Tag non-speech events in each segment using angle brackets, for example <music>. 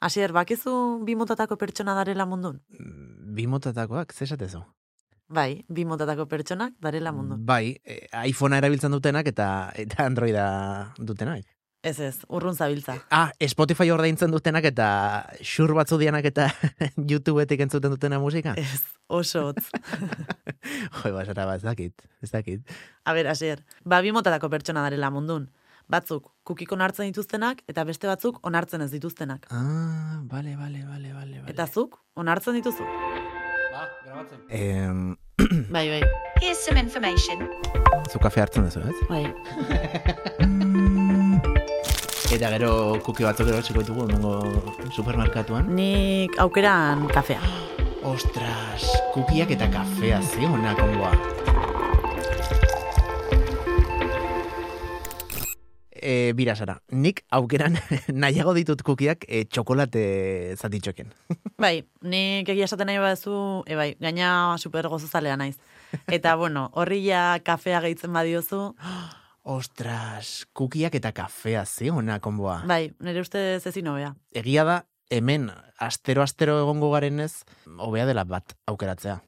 Asier, bakizu bi motatako pertsona darela mundun? Bi motatakoak, ze esatezu? Bai, bi motatako pertsonak darela mundun. Bai, eh, iPhonea erabiltzen dutenak eta eta Androida dutenak. Ez ez, urrun zabiltza. Ah, Spotify ordaintzen dutenak eta xur batzu dianak eta <laughs> YouTubeetik entzuten dutena musika? Ez, oso hotz. <laughs> Jo, basara, ba, ez dakit, ez dakit. A ber, Asier, ba bi motatako pertsona darela mundun. Batzuk kukik onartzen dituztenak eta beste batzuk onartzen ez dituztenak. Ah, bale, bale, bale, bale. Eta zuk, onartzen dituzu? Em, <coughs> Bai, bai, Here's some information. zu kafe hartzen duzu, ez? bai. <laughs> Eta gero kuki batzuk ero txiko ditugu nengo supermerkatuan. Nik aukeran kafea. <gasps> Ostras, kukiak eta kafea ze ona E, bira, Sara, nik aukeran <laughs> nahiago ditut kukiak e, txokolate zatitxoken. <laughs> Bai, nik egia esaten nahi baduzu, e bai, gaina super gozozalea naiz. Eta <laughs> bueno, horri ja kafea gehitzen badiozu, <gasps> Ostras, kukiak eta kafea ze ona konboa. bai, nire ustez ezin hobea. Egia da, hemen astero-astero egongo garenez, hobea dela bat aukeratzea.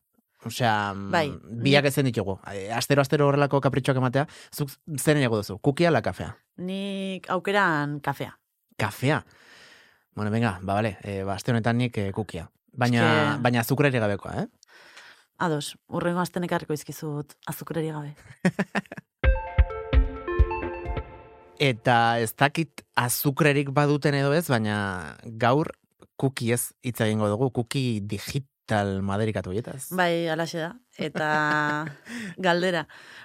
Osea, mm, Bai, biak ezen ditugu. Astero-astero horrelako kapritxoak ematea, zuk nahiago duzu, kukia la kafea? Nik aukeran kafea. Kafea. Bueno, venga, ba, bale, e, ba, aste honetan nik e, kukia. Baina, Eske- baina azukrari gabekoa, eh? Ados, urrengo asten ekarriko izkizut azukreri gabe. <laughs> Eta ez dakit azukrerik baduten edo ez, baina gaur kuki ez hitz egingo dugu, kuki digital maderikatu hietaz. Bai, alaxe da. Eta <laughs> galdera,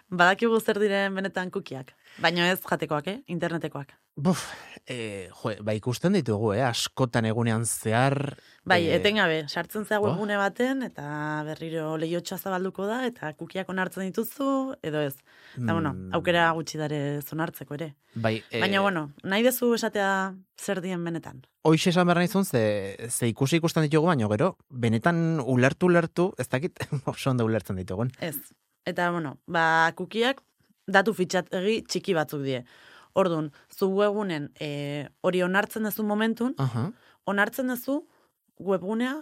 badakigu zer diren benetan kukiak. Baina ez jatekoak, eh? internetekoak. Buf, e, jo, ba ikusten ditugu, eh? askotan egunean zehar. Bai, eh, etengabe, sartzen zea oh. webgune baten, eta berriro lehiotxa zabalduko da, eta kukiak onartzen dituzu, edo ez. Eta, bueno, mm, aukera gutxi dare zonartzeko ere. Bai, e, Baina, bueno, nahi dezu esatea zer dien benetan. Hoxe esan behar nizun, ze, ze ikusi ikusten ditugu, baina gero, benetan ulertu ulertu, ez dakit <laughs> oso ondo ulertzen ditugun. Ez. Eta, bueno, ba, kukiak datu fitxategi txiki batzuk die. Orduan, zu webgunen e, hori onartzen duzu momentun, Aha. onartzen duzu webgunea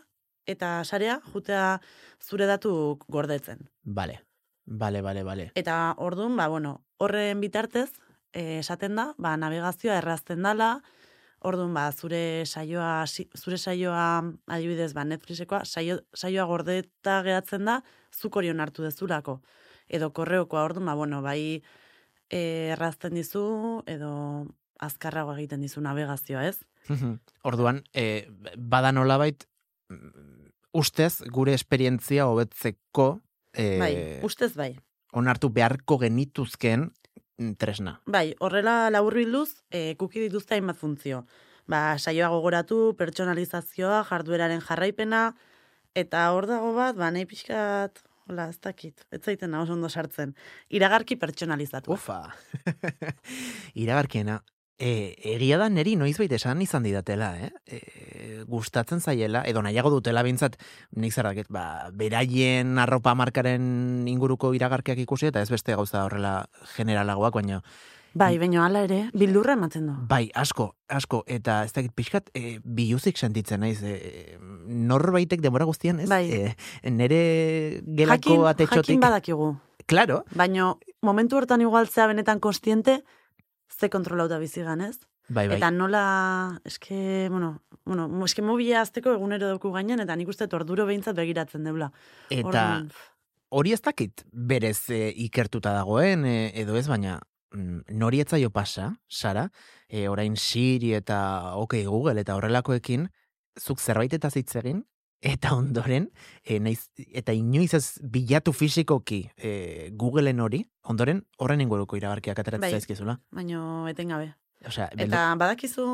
eta sarea jutea zure datu gordetzen. Bale, bale, bale, bale. Eta orduan, ba, bueno, horren bitartez, eh, esaten da, ba, navegazioa errazten dala, orduan, ba, zure saioa, zure saioa, adibidez, ba, Netflixekoa, saio, saioa gordeta geratzen da, zuk hori onartu dezulako. Edo korreokoa, orduan, ba, bueno, bai, eh, errazten dizu, edo azkarrago egiten dizu navegazioa, ez? Orduan, e, bada nolabait, mm, ustez, gure esperientzia hobetzeko e, Bai, ustez bai. onartu beharko genituzkeen mm, tresna. Bai, horrela laburbilduz, e, kuki dituzte hainbat funtzio. Ba, saioa gogoratu, pertsonalizazioa, jardueraren jarraipena, eta hor dago bat, ba, nahi pixkat, hola, ez dakit, ez zaiten oso ondo sartzen. Iragarki pertsonalizatu. Ufa! <laughs> Iragarkiena, e, egia da neri noizbait esan izan didatela, eh? E, gustatzen zaiela, edo nahiago dutela bintzat, nik dakit, ba, beraien arropa markaren inguruko iragarkiak ikusi, eta ez beste gauza horrela generalagoak, baina Bai, baina hala ere, bildurra ematen du. Bai, asko, asko, eta ez dakit pixkat, e, biluzik sentitzen naiz, e, norbaitek demora guztian, ez? Bai. E, nere gelako jakin, atetxotik. jakin badakigu. Claro, Baina momentu hortan igualtzea benetan konstiente, ze kontrolauta bizigan, ez? bai, bai. Eta nola, eske, bueno, bueno, eske mobila azteko egunero duku gainean, eta nik uste dut orduro behintzat begiratzen deula. Eta hori ez dakit berez e, ikertuta dagoen, e, edo ez, baina mm, nori etzaio pasa, Sara, e, orain Siri eta OK Google eta horrelakoekin, zuk zerbait eta hitz egin, eta ondoren, e, naiz, eta inoiz ez bilatu fisikoki e, Googleen hori, ondoren horren inguruko iragarkiak ateratzen Bai. zaizkizula. baino etengabe. Osea, Eta badakizu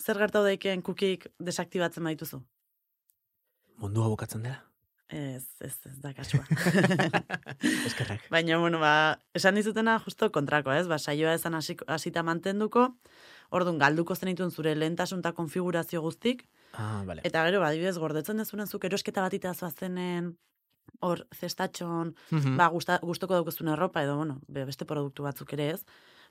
zer gertatu daikeen kukik desaktibatzen baituzu? mundua bukatzen dela. Ez, ez, ez da kasua. <laughs> Eskerrak. Baina, bueno, ba, esan dizutena justo kontrakoa, ez? Ba, saioa hasiko- hasita mantenduko, orduan galduko zenituen zure lehentasun eta konfigurazio guztik, Ah, vale. eta gero, badibidez, gordetzen dezunen zuk erosketa bat zenen, hor, zestatxon, Mhm. ba, gusta, gustoko daukezun erropa, edo, bueno, be- beste produktu batzuk ere ez,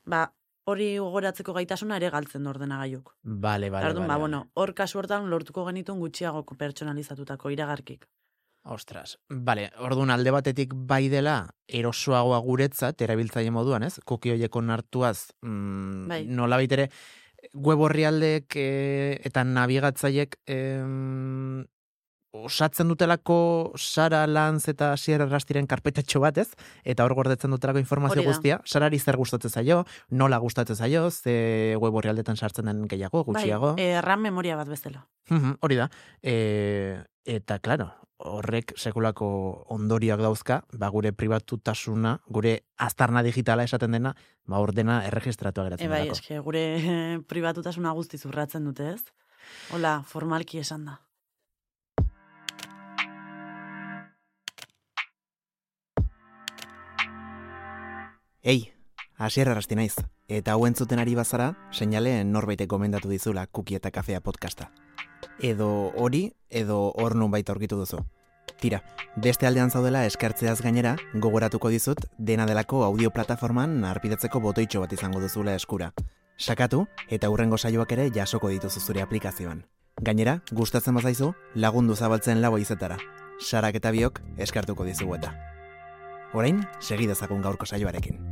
ba, hori gogoratzeko gaitasuna ere galtzen du ordenagailuk. Bale, bale, Orduan, bale. ba, bueno, hor kasu hortan lortuko genitun gutxiago pertsonalizatutako iragarkik. Ostras, bale, orduan alde batetik bai dela erosoagoa guretzat, erabiltzaile moduan, ez? Kuki hoiek onartuaz, mm, Bai. nola baitere, web orrialdek e, eta nabigatzaiek em, osatzen dutelako Sara Lanz eta Sierra Rastiren karpetatxo bat, ez? Eta hor gordetzen dutelako informazio guztia, Sarari zer gustatzen zaio, nola gustatzen zaio, ze web orrialdetan sartzen den gehiago, gutxiago. Bai, RAM memoria bat bezala. Mhm, Hori da. E, eta, claro, horrek sekulako ondorioak dauzka, ba, gure pribatutasuna, gure aztarna digitala esaten dena, ba, ordena erregistratua E, geratzen bai, delako. eske gure <laughs> pribatutasuna guzti zurratzen dute, ez? Hola, formalki esan da. Ei, hasier arrasti naiz. Eta hau entzuten ari bazara, seinale norbaitek gomendatu dizula Kuki eta Kafea podcasta. Edo hori, edo hor nun baita aurkitu duzu. Tira, beste aldean zaudela eskertzeaz gainera, gogoratuko dizut, dena delako audio plataforman arpidetzeko botoitxo bat izango duzula eskura. Sakatu, eta hurrengo saioak ere jasoko dituzu zure aplikazioan. Gainera, gustatzen bazaizu, lagundu zabaltzen lau izetara. Sarak eta biok eskartuko dizugu eta. Orain, segi dezagun gaurko saioarekin.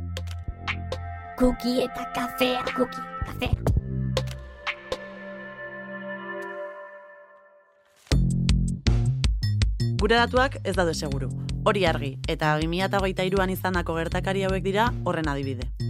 Kuki eta kafea, kuki, kafea. Gure datuak ez daude seguru. Hori argi, eta 2023an izandako gertakari hauek dira horren adibide.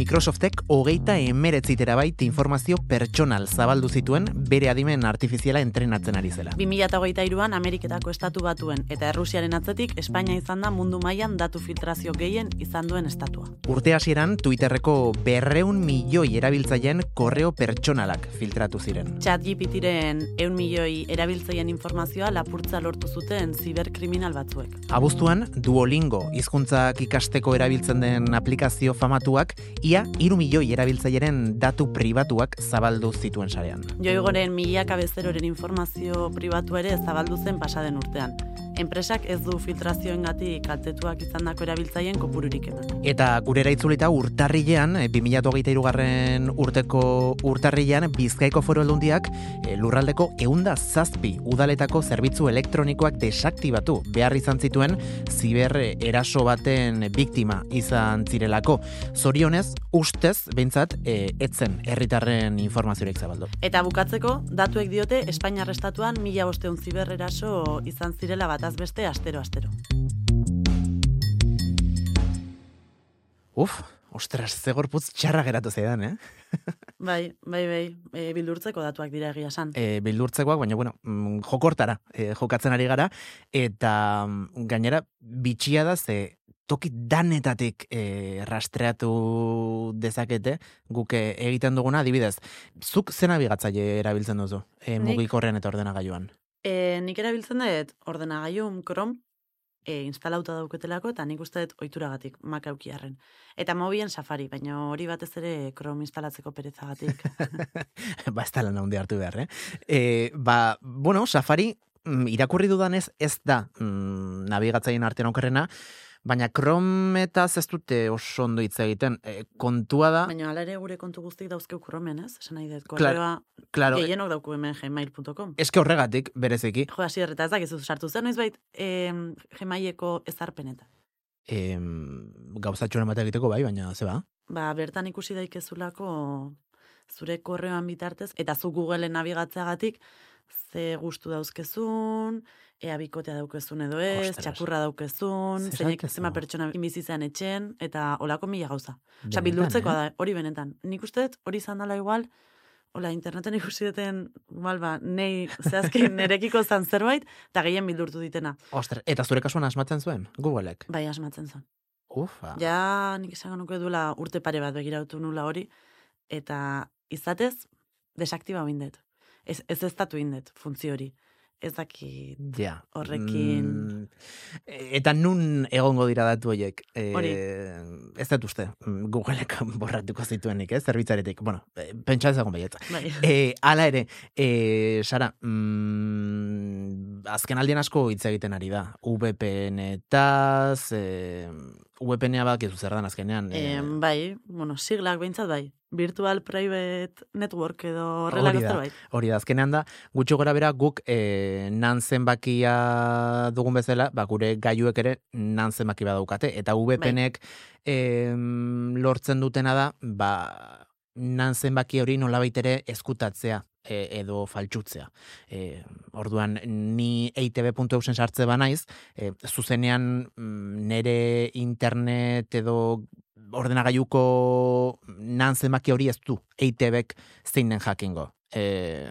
Microsoftek hogeita emeretzitera bait informazio pertsonal zabaldu zituen bere adimen artifiziala entrenatzen ari zela. 2023an Ameriketako estatu batuen eta Errusiaren atzetik Espainia izan da mundu mailan datu filtrazio gehien izan duen estatua. Urte hasieran Twitterreko berreun milioi erabiltzaileen korreo pertsonalak filtratu ziren. Chat GPT-ren eun milioi erabiltzaien informazioa lapurtza lortu zuten ziberkriminal batzuek. Abuztuan, Duolingo hizkuntzak ikasteko erabiltzen den aplikazio famatuak, ia iru milioi erabiltzaileren datu pribatuak zabaldu zituen sarean. Joigoren milaka bezeroren informazio pribatua ere zabaldu zen pasaden urtean. Enpresak ez du filtrazioengatik kaltetuak izandako erabiltzaileen kopururik eman. Eta gurera itzulita urtarrilean, eh, 2023 garren urteko urtarrilean, Bizkaiko foru aldundiak eh, lurraldeko eunda zazpi udaletako zerbitzu elektronikoak desaktibatu behar izan zituen ziber eraso baten biktima izan zirelako. Zorionez, ustez, behintzat, e, etzen herritarren informaziorik zabaldu. Eta bukatzeko, datuek diote Espainiar estatuan mila bosteun ziberreraso izan zirela bataz beste astero-astero. Uf, ostras, ze gorputz txarra geratu zaidan, eh? <laughs> Bai, bai, bai, e, bildurtzeko datuak dira egia san. e, bildurtzekoak, baina, bueno, mm, jokortara e, jokatzen ari gara, eta mm, gainera bitxia da ze toki danetatik e, rastreatu dezakete guk e, egiten duguna, adibidez, zuk zen nabigatzaile erabiltzen duzu, e, mugikorrean eta ordenagailuan. E, nik erabiltzen dut ordenagailun Chrome e, instalauta dauketelako eta nik uste dut ohituragatik Mac aukiarren. Eta mobilen Safari, baina hori batez ere Chrome instalatzeko perezagatik. <laughs> ba, ez lan handi hartu behar, eh? E, ba, bueno, Safari mm, irakurri dudanez ez da mm, nabigatzaien artean okerrena, baina Chrome eta ez dute oso ondo hitz egiten. E, kontua da, baina hala ere gure kontu guztik dauzkeu Chromen, ez? Esan nahi dut, korreoa claro, gehienok dauku hemen gmail.com. eske horregatik, bereziki, Jo, hasi erreta ez dakizu sartu zen noizbait e, gmaileko ezarpenetan. e, gauzatxoren bat egiteko bai, baina ze ba? Ba, bertan ikusi daikezulako zure korreoan bitartez, eta zu Googleen nabigatzeagatik, ze gustu dauzkezun, ea bikotea daukezun edo ez, Ostras. txakurra daukezun, zeinek zema pertsona bizi etxen, eta olako mila gauza. Benetan, bildurtzekoa eh? da, hori benetan. Nik uste dut, hori izan dela igual, hola, interneten ikusi duten, igual, ba, nei, zehazki, <laughs> nerekiko zan zerbait, eta gehien bildurtu ditena. Ostras, eta zure kasuan asmatzen zuen, Googleek. Bai, asmatzen zen. Ufa. Ja, nik esango nuke duela urte pare bat begiratu nula hori, eta izatez, desaktiba indet. Ez, ez ez datu indet, funtzio hori. Ez dakit, Ja. Horrekin- Mm, eta nun egongo dira datu horiek? E, Hori. Ez dut uste, mm, Googleek <laughs> borratuko zituenik, ez? Zerbitzaretik. Bueno, e, pentsa ezagun baietza. bai. E, ala ere, e, Sara, mm, azken aldien asko hitz egiten ari da. VPN-etaz, e, VPN-a bak ez zer dan azkenean. e, E, bai, bueno, siglak behintzat bai. Virtual Private Network edo da. zerbait. Hori da, azkenean da, gutxo gora bera guk e, nan zenbakia dugun bezala, ba, gure gaiuek ere nan zenbaki badaukate. Eta VPN-ek em, lortzen dutena da, ba, nan zenbaki hori nolabait ere eskutatzea e, edo faltsutzea. E, orduan, ni eitb.eusen sartze banaiz, e, zuzenean mm, nere internet edo ordenagailuko nan zenbaki hori ez du EITBek zein den jakingo. E,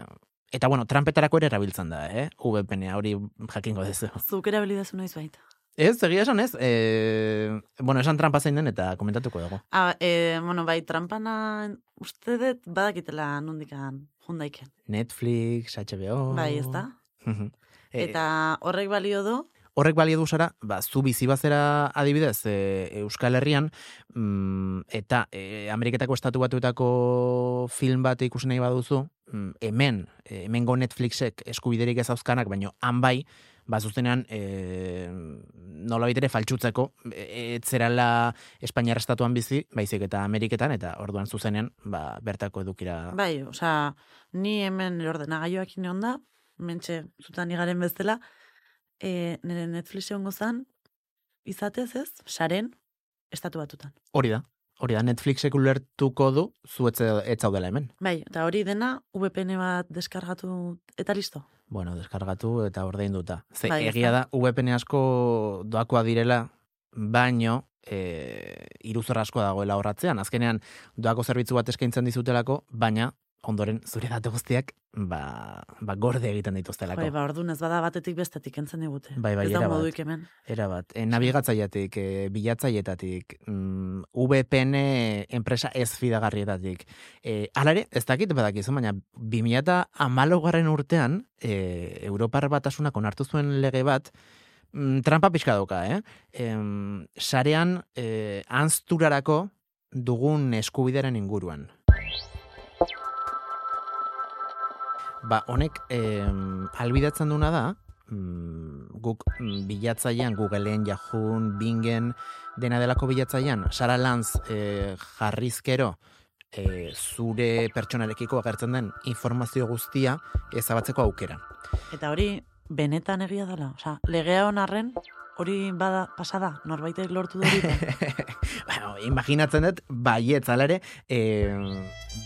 eta bueno, trampetarako ere erabiltzen da, eh? VPN hori jakingo dezu. Zuk erabili dezu noiz baita. Ez, egia esan ez, e, bueno, esan trampa zein den eta komentatuko dugu. Ah, e, bueno, bai, trampana uste dut badakitela nondikan jundaiken. Netflix, HBO... Bai, ez da? Mhm. E, Eta horrek balio du, horrek balio du zara, ba, zu bizi bazera adibidez e, Euskal Herrian, mm, eta e, Ameriketako estatu batuetako film bat ikusi nahi baduzu, mm, hemen, hemengo Netflixek eskubiderik ez auzkanak, baino han bai, ba, zuzenean, e, nola ere faltsutzeko, e, ez zerala Espainiar estatuan bizi, baizik eta Ameriketan, eta orduan zuzenean, ba, bertako edukira. bai, osea, ni hemen ordenagailuak ineon da, mentxe zutan igaren bezala, e, nire Netflix egongo zan, izatez ez, saren, estatu batutan. Hori da, hori da, Netflixek ulertuko du, zu ez ez zaudela hemen. Bai, eta hori dena VPN bat deskargatu eta listo. Bueno, deskargatu eta ordainduta. Ze Bai, egia da. da, VPN asko doakoa direla, baino, e, iruzor asko dagoela horratzean. Azkenean, doako zerbitzu bat eskaintzen dizutelako, baina, ondoren, zure datu guztiak, ba, ba gorde egiten dituztelako. Bai, ba, orduan ez bada batetik bestetik entzen digute. Bai, bai, ez da erabat. moduik hemen. Era bat, e, nabigatzailetik, e, bilatzaileetatik, mm, VPN enpresa ez fidagarrietatik. E, hala ere, ez dakit badakizu, baina 2008 garren urtean, e, Europar batasunak onartu zuen lege bat, mm, trampa pixka dauka, eh? Em, sarean, e, anzturarako dugun eskubideren inguruan. Ba, honek em, albidatzen duna da, mm, guk mm, bilatzailean, Googleen, Yahoo, Bingen, dena delako bilatzailean, Sara Lanz e, jarrizkero e, zure pertsonarekiko agertzen den informazio guztia ezabatzeko aukera. Eta hori, benetan egia dela. Osea, legea honarren, hori bada pasada, norbaitek lortu du hori. <laughs> bueno, imaginatzen dut, baietz, ala ere, e,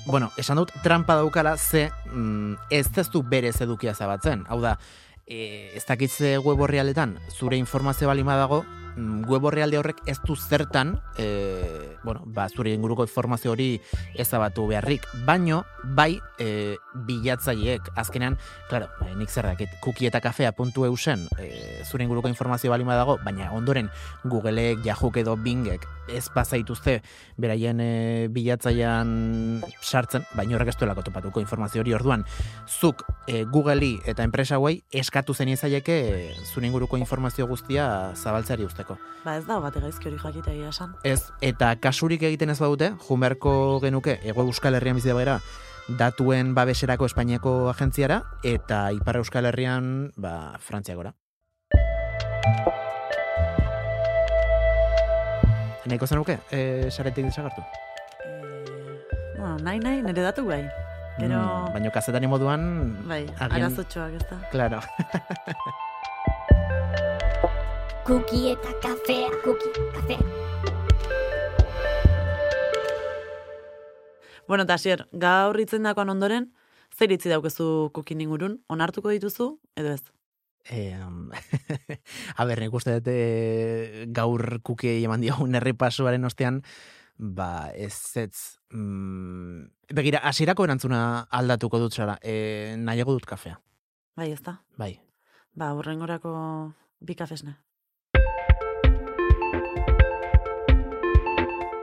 bueno, esan dut, trampa daukala ze mm, ez ez du berez edukia zabatzen. Hau da, e, ez dakitze web orrialdetan, zure informazio balima dago, web orrialde horrek ez du zertan, e, bueno, ba, zure inguruko informazio hori ezabatu beharrik, baino, bai, e, bilatzaileek, azkenean, claro, e, nik zer dakit, cookie eta puntu eusen, e, zure inguruko informazio balima dago, baina ondoren Googleek, Yahook edo Bingek ez bazaituzte beraien e, bilatzailean sartzen, baina horrek ez duelako topatuko informazio hori orduan. Zuk e, Google'i eta enpresa hauei eskatu zen izaieke e, zure inguruko informazio guztia zabaltzeari usteko. ba ez da, bate gaizki hori jakitea egia esan. Ez, eta kasurik egiten ez badute, jumerko genuke, ego Euskal Herrian bizi da bera, datuen babeserako Espainiako agentziara, eta Ipar Euskal Herrian, ba, Frantziakora. Nahiko zenuke, e, saretik desagartu? E, bueno, nahi nahi, nire datu bai. Gero, Mm, baina kazetari moduan, bai, agian- arazotxoak ez da. claro. <laughs> Cookie eta kafea, cookie, kafea. Bueno, eta asier, gaur itzen dakoan ondoren, zer itzi daukezu kukin ingurun, onartuko dituzu, edo ez? E, <laughs> a ber, nik uste dut e, gaur kuki eman diogun errepasuaren ostean, ba, ez ez, mm, begira, hasierako erantzuna aldatuko dut zara, e, nahiago dut kafea, Bai, ez da? bai. Ba, urrengorako bi kafesne.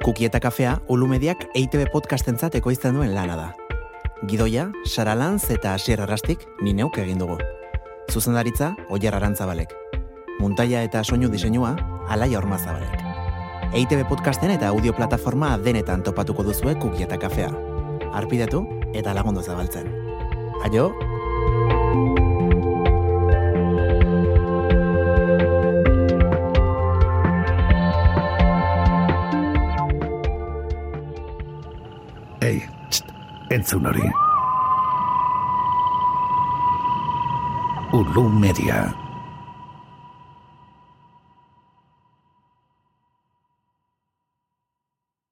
Kuki eta kafea, Ulumediak EITB podcastentzat ekoizten duen lana da. Gidoia, Sara Lanz eta Asier Arrastik ni neuk egin dugu. Zuzendaritza, Oier Arantzabalek. Muntaia eta soinu diseinua, Alaia Ormazabalek. EITB podcasten eta audio plataforma denetan topatuko duzue Kuki eta kafea. Arpidetu eta lagundu zabaltzen. Aio! Entzun hori. Ulu Media.